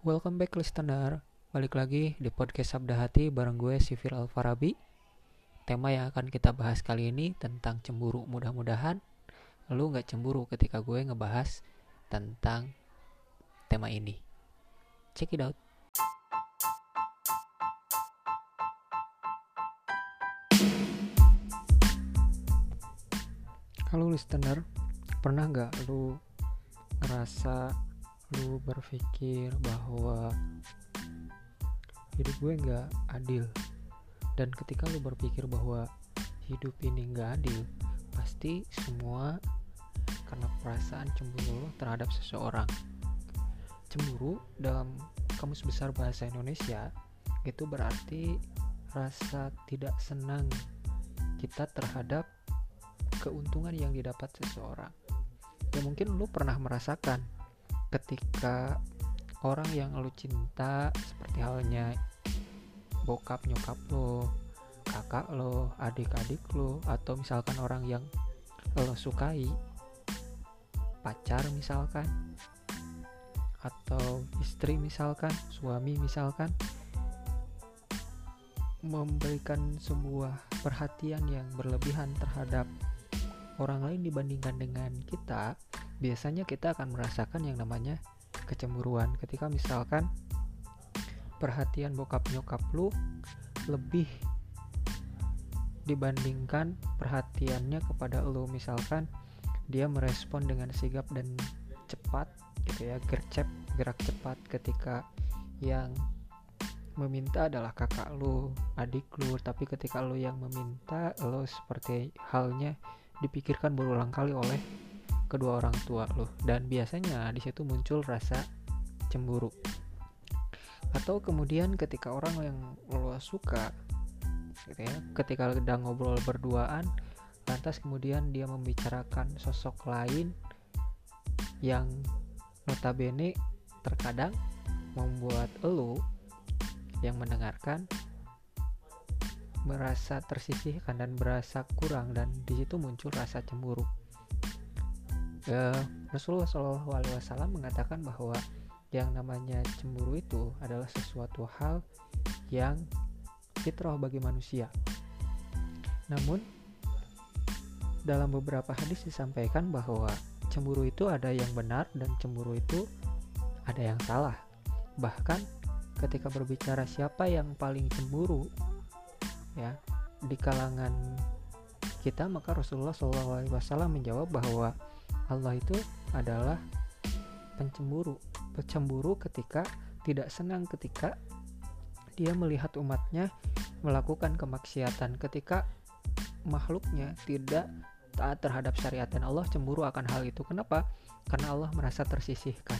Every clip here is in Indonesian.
Welcome back listener. Balik lagi di podcast Sabda Hati bareng gue Sifir Alfarabi. Tema yang akan kita bahas kali ini tentang cemburu. Mudah-mudahan lu gak cemburu ketika gue ngebahas tentang tema ini. Check it out. Halo listener. Pernah gak lu ngerasa lu berpikir bahwa hidup gue nggak adil. Dan ketika lu berpikir bahwa hidup ini nggak adil pasti semua karena perasaan cemburu lo terhadap seseorang. Cemburu dalam kamus besar bahasa Indonesia itu berarti rasa tidak senang kita terhadap keuntungan yang didapat seseorang. Ya mungkin lu pernah merasakan ketika orang yang lo cinta seperti halnya bokap nyokap lo kakak lo adik-adik lo atau misalkan orang yang lo sukai pacar misalkan atau istri misalkan suami misalkan memberikan sebuah perhatian yang berlebihan terhadap orang lain dibandingkan dengan kita biasanya kita akan merasakan yang namanya kecemburuan. Ketika misalkan perhatian bokap nyokap lu lebih dibandingkan perhatiannya kepada lu misalkan dia merespon dengan sigap dan cepat gitu ya gercep gerak cepat ketika yang meminta adalah kakak lu adik lu. Tapi ketika lu yang meminta lo seperti halnya dipikirkan berulang kali oleh kedua orang tua lo. Dan biasanya di situ muncul rasa cemburu. Atau kemudian ketika orang yang lo suka gitu ya ketika sedang ngobrol berduaan lantas kemudian dia membicarakan sosok lain yang notabene terkadang membuat lo yang mendengarkan merasa tersisihkan dan berasa kurang dan di situ muncul rasa cemburu ya, Rasulullah Shallallahu Alaihi Wasallam mengatakan bahwa yang namanya cemburu itu adalah sesuatu hal yang fitrah bagi manusia. Namun dalam beberapa hadis disampaikan bahwa cemburu itu ada yang benar dan cemburu itu ada yang salah. Bahkan ketika berbicara siapa yang paling cemburu ya di kalangan kita maka Rasulullah Shallallahu menjawab bahwa Allah itu adalah pencemburu pencemburu ketika tidak senang ketika dia melihat umatnya melakukan kemaksiatan. Ketika makhluknya tidak taat terhadap syariat dan Allah cemburu akan hal itu. Kenapa? Karena Allah merasa tersisihkan.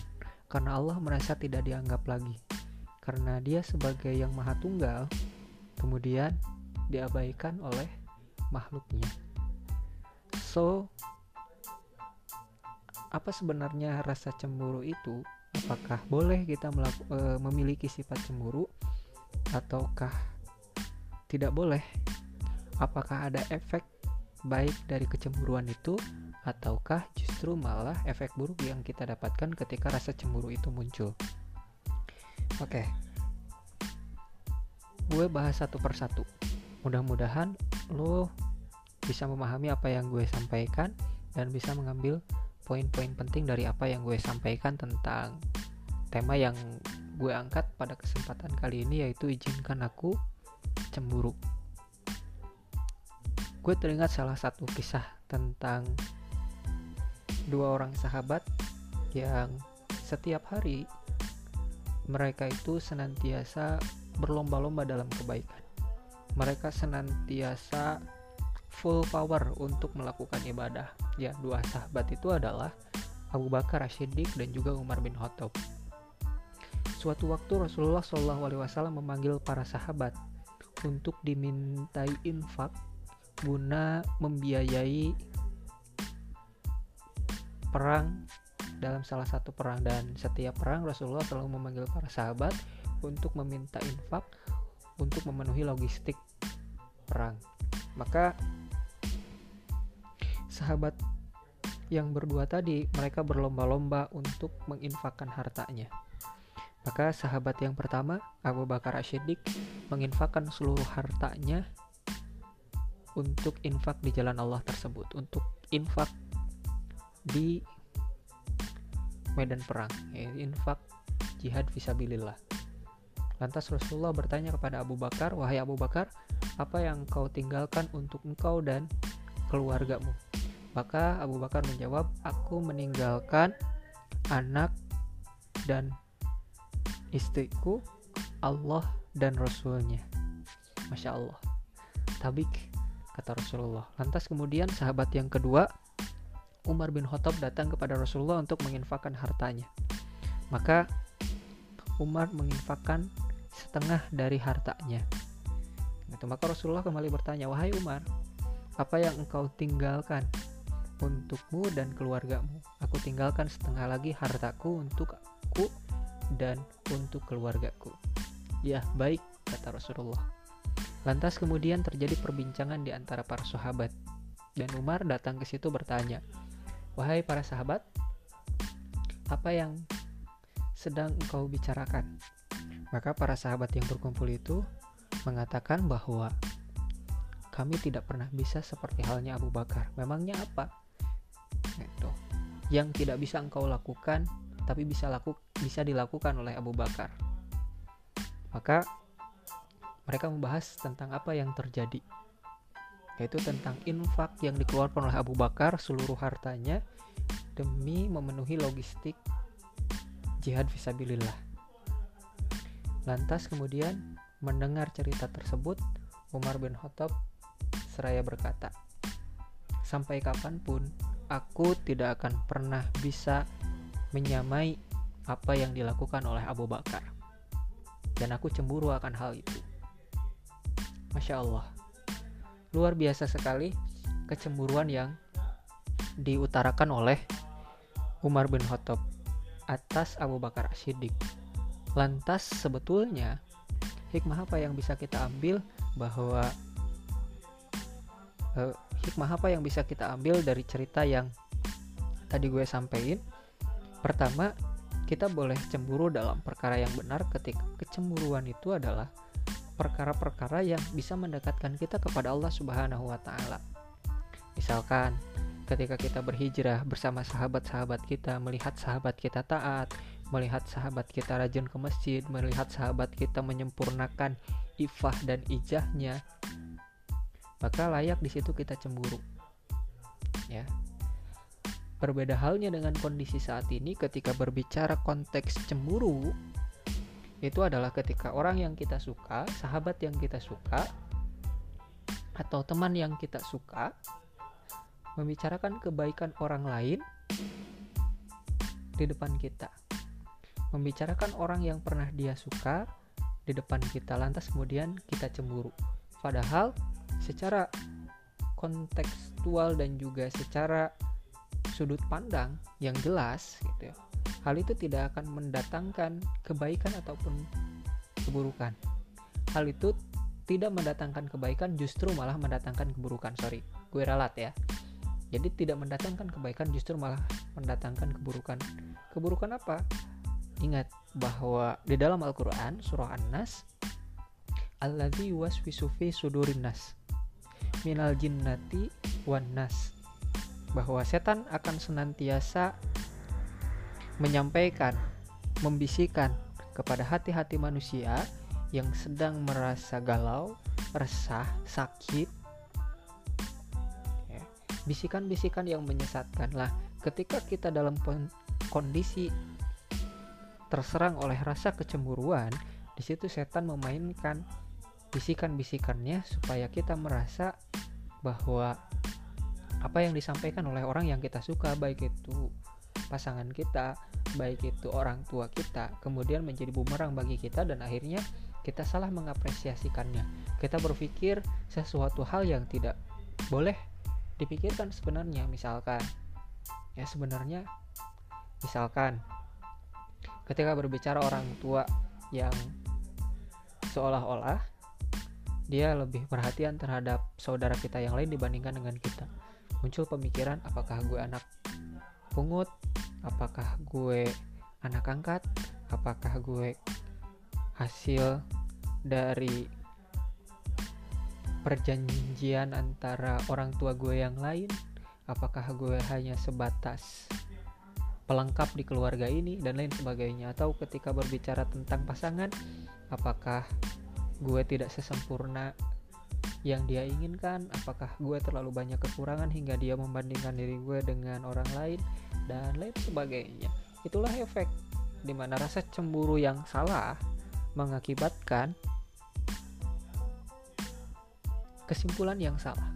Karena Allah merasa tidak dianggap lagi. Karena dia sebagai yang maha tunggal kemudian diabaikan oleh makhluknya. So apa sebenarnya rasa cemburu itu? Apakah boleh kita melaku, e, memiliki sifat cemburu ataukah tidak boleh? Apakah ada efek baik dari kecemburuan itu ataukah justru malah efek buruk yang kita dapatkan ketika rasa cemburu itu muncul? Oke. Gue bahas satu persatu. Mudah-mudahan lo bisa memahami apa yang gue sampaikan dan bisa mengambil poin-poin penting dari apa yang gue sampaikan tentang tema yang gue angkat pada kesempatan kali ini yaitu izinkan aku cemburu. Gue teringat salah satu kisah tentang dua orang sahabat yang setiap hari mereka itu senantiasa berlomba-lomba dalam kebaikan. Mereka senantiasa full power untuk melakukan ibadah. Ya, dua sahabat itu adalah Abu Bakar As-Siddiq dan juga Umar bin Khattab. Suatu waktu Rasulullah Shallallahu Alaihi Wasallam memanggil para sahabat untuk dimintai infak guna membiayai perang dalam salah satu perang dan setiap perang Rasulullah selalu memanggil para sahabat untuk meminta infak untuk memenuhi logistik perang. Maka sahabat yang berdua tadi mereka berlomba-lomba untuk menginfakkan hartanya. Maka sahabat yang pertama, Abu Bakar Ashidik, menginfakkan seluruh hartanya untuk infak di jalan Allah tersebut, untuk infak di medan perang, ya, infak jihad visabilillah. Lantas Rasulullah bertanya kepada Abu Bakar, "Wahai Abu Bakar, apa yang kau tinggalkan untuk engkau dan keluargamu?" Maka Abu Bakar menjawab, "Aku meninggalkan anak dan istriku, Allah dan Rasulnya. Masya Allah. Tabik, kata Rasulullah. Lantas kemudian sahabat yang kedua, Umar bin Khattab datang kepada Rasulullah untuk menginfakkan hartanya. Maka Umar menginfakkan setengah dari hartanya. Maka Rasulullah kembali bertanya, "Wahai Umar, apa yang engkau tinggalkan untukmu dan keluargamu? Aku tinggalkan setengah lagi hartaku untuk aku dan untuk keluargaku. Ya, baik, kata Rasulullah. Lantas kemudian terjadi perbincangan di antara para sahabat. Dan Umar datang ke situ bertanya, "Wahai para sahabat, apa yang sedang engkau bicarakan?" Maka para sahabat yang berkumpul itu mengatakan bahwa kami tidak pernah bisa seperti halnya Abu Bakar. Memangnya apa? Yang tidak bisa engkau lakukan tapi bisa laku bisa dilakukan oleh Abu Bakar. Maka mereka membahas tentang apa yang terjadi yaitu tentang infak yang dikeluarkan oleh Abu Bakar seluruh hartanya demi memenuhi logistik jihad visabilillah. Lantas kemudian mendengar cerita tersebut, Umar bin Khattab seraya berkata, "Sampai kapan pun aku tidak akan pernah bisa menyamai apa yang dilakukan oleh Abu Bakar. Dan aku cemburu akan hal itu. Masya Allah. Luar biasa sekali kecemburuan yang diutarakan oleh Umar bin Khattab atas Abu Bakar Siddiq. Lantas sebetulnya hikmah apa yang bisa kita ambil bahwa uh, hikmah apa yang bisa kita ambil dari cerita yang tadi gue sampaikan Pertama, kita boleh cemburu dalam perkara yang benar ketika kecemburuan itu adalah perkara-perkara yang bisa mendekatkan kita kepada Allah Subhanahu wa taala. Misalkan ketika kita berhijrah bersama sahabat-sahabat kita, melihat sahabat kita taat, melihat sahabat kita rajin ke masjid, melihat sahabat kita menyempurnakan ifah dan ijahnya, maka layak di situ kita cemburu. Ya, Berbeda halnya dengan kondisi saat ini ketika berbicara konteks cemburu itu adalah ketika orang yang kita suka, sahabat yang kita suka atau teman yang kita suka membicarakan kebaikan orang lain di depan kita. Membicarakan orang yang pernah dia suka di depan kita lantas kemudian kita cemburu. Padahal secara kontekstual dan juga secara sudut pandang yang jelas gitu hal itu tidak akan mendatangkan kebaikan ataupun keburukan. Hal itu tidak mendatangkan kebaikan justru malah mendatangkan keburukan. Sorry, gue ralat ya. Jadi tidak mendatangkan kebaikan justru malah mendatangkan keburukan. Keburukan apa? Ingat bahwa di dalam Al-Qur'an surah An-Nas alladzi waswisu fi sudurin nas minal jinnati wan nas bahwa setan akan senantiasa menyampaikan, membisikkan kepada hati-hati manusia yang sedang merasa galau, resah, sakit. Ya, bisikan-bisikan yang menyesatkan lah. Ketika kita dalam kondisi terserang oleh rasa kecemburuan, di situ setan memainkan bisikan-bisikannya supaya kita merasa bahwa apa yang disampaikan oleh orang yang kita suka baik itu pasangan kita baik itu orang tua kita kemudian menjadi bumerang bagi kita dan akhirnya kita salah mengapresiasikannya. Kita berpikir sesuatu hal yang tidak boleh dipikirkan sebenarnya misalkan. Ya sebenarnya misalkan ketika berbicara orang tua yang seolah-olah dia lebih perhatian terhadap saudara kita yang lain dibandingkan dengan kita. Muncul pemikiran apakah gue anak pungut? Apakah gue anak angkat? Apakah gue hasil dari perjanjian antara orang tua gue yang lain? Apakah gue hanya sebatas pelengkap di keluarga ini dan lain sebagainya? Atau ketika berbicara tentang pasangan apakah gue tidak sesempurna yang dia inginkan? Apakah gue terlalu banyak kekurangan hingga dia membandingkan diri gue dengan orang lain? Dan lain sebagainya. Itulah efek di mana rasa cemburu yang salah mengakibatkan kesimpulan yang salah.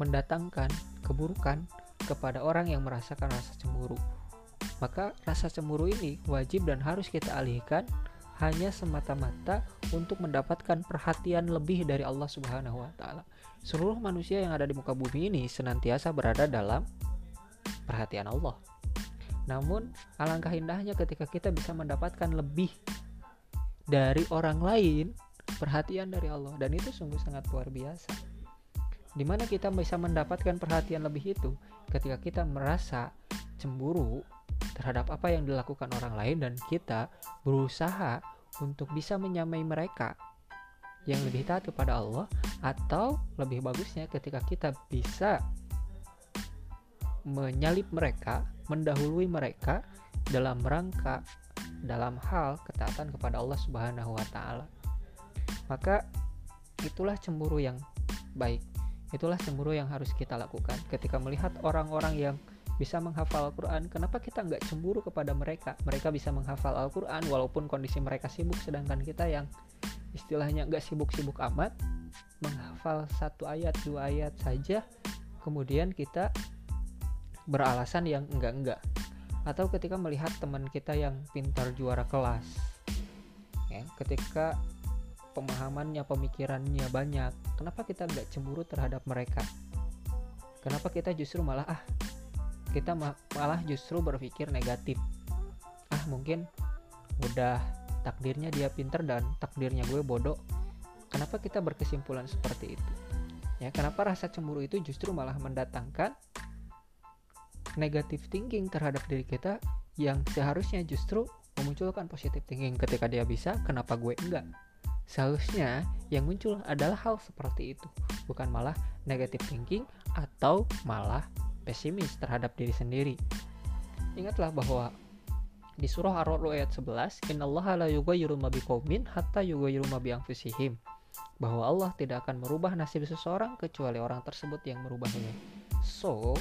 Mendatangkan keburukan kepada orang yang merasakan rasa cemburu. Maka rasa cemburu ini wajib dan harus kita alihkan hanya semata-mata untuk mendapatkan perhatian lebih dari Allah Subhanahu wa taala. Seluruh manusia yang ada di muka bumi ini senantiasa berada dalam perhatian Allah. Namun, alangkah indahnya ketika kita bisa mendapatkan lebih dari orang lain perhatian dari Allah dan itu sungguh sangat luar biasa. Di mana kita bisa mendapatkan perhatian lebih itu ketika kita merasa cemburu terhadap apa yang dilakukan orang lain dan kita berusaha untuk bisa menyamai mereka yang lebih taat kepada Allah atau lebih bagusnya ketika kita bisa menyalip mereka, mendahului mereka dalam rangka dalam hal ketaatan kepada Allah Subhanahu wa taala. Maka itulah cemburu yang baik. Itulah cemburu yang harus kita lakukan ketika melihat orang-orang yang bisa menghafal Al-Quran kenapa kita nggak cemburu kepada mereka? Mereka bisa menghafal Al-Quran walaupun kondisi mereka sibuk sedangkan kita yang istilahnya nggak sibuk-sibuk amat menghafal satu ayat dua ayat saja kemudian kita beralasan yang enggak-enggak atau ketika melihat teman kita yang pintar juara kelas ya ketika pemahamannya pemikirannya banyak kenapa kita nggak cemburu terhadap mereka? Kenapa kita justru malah ah kita malah justru berpikir negatif. Ah mungkin udah takdirnya dia pinter dan takdirnya gue bodoh. Kenapa kita berkesimpulan seperti itu? Ya kenapa rasa cemburu itu justru malah mendatangkan negatif thinking terhadap diri kita yang seharusnya justru memunculkan positif thinking ketika dia bisa kenapa gue enggak? Seharusnya yang muncul adalah hal seperti itu bukan malah negatif thinking atau malah pesimis terhadap diri sendiri. Ingatlah bahwa di surah Ar-Ra'd ayat 11, "Innallaha la yughayyiru ma biqaumin hatta yughayyiru ma bi anfusihim." Bahwa Allah tidak akan merubah nasib seseorang kecuali orang tersebut yang merubahnya. So,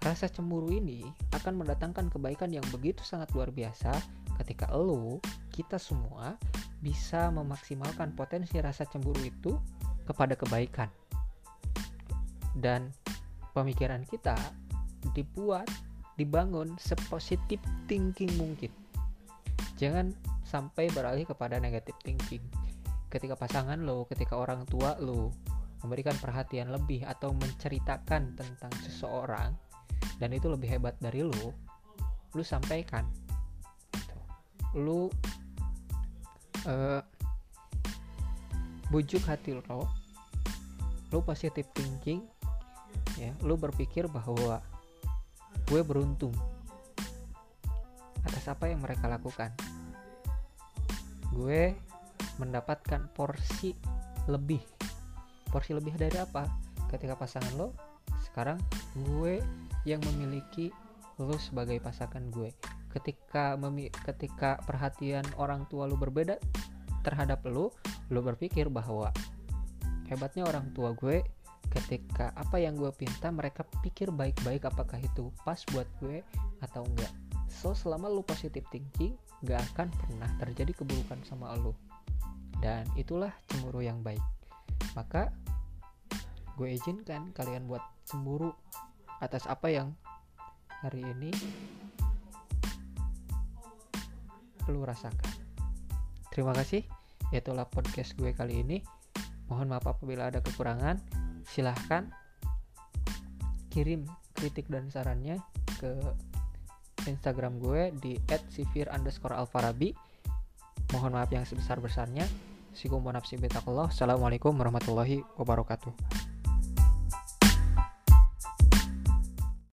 rasa cemburu ini akan mendatangkan kebaikan yang begitu sangat luar biasa ketika lo, kita semua bisa memaksimalkan potensi rasa cemburu itu kepada kebaikan. Dan pemikiran kita dibuat dibangun sepositif thinking mungkin. Jangan sampai beralih kepada negatif thinking. Ketika pasangan lo ketika orang tua lo memberikan perhatian lebih atau menceritakan tentang seseorang dan itu lebih hebat dari lo lu sampaikan. Lu uh, bujuk hati lo lu positif thinking ya lu berpikir bahwa gue beruntung atas apa yang mereka lakukan. Gue mendapatkan porsi lebih. Porsi lebih dari apa? Ketika pasangan lo sekarang gue yang memiliki lo sebagai pasangan gue. Ketika memi ketika perhatian orang tua lo berbeda terhadap lo lo berpikir bahwa hebatnya orang tua gue ketika apa yang gue pinta mereka pikir baik-baik apakah itu pas buat gue atau enggak. So selama lu positif thinking gak akan pernah terjadi keburukan sama lu. Dan itulah cemburu yang baik. Maka gue izinkan kalian buat cemburu atas apa yang hari ini lu rasakan. Terima kasih. Itulah podcast gue kali ini. Mohon maaf apabila ada kekurangan silahkan kirim kritik dan sarannya ke Instagram gue di @sifir underscore alfarabi mohon maaf yang sebesar besarnya Assalamualaikum warahmatullahi wabarakatuh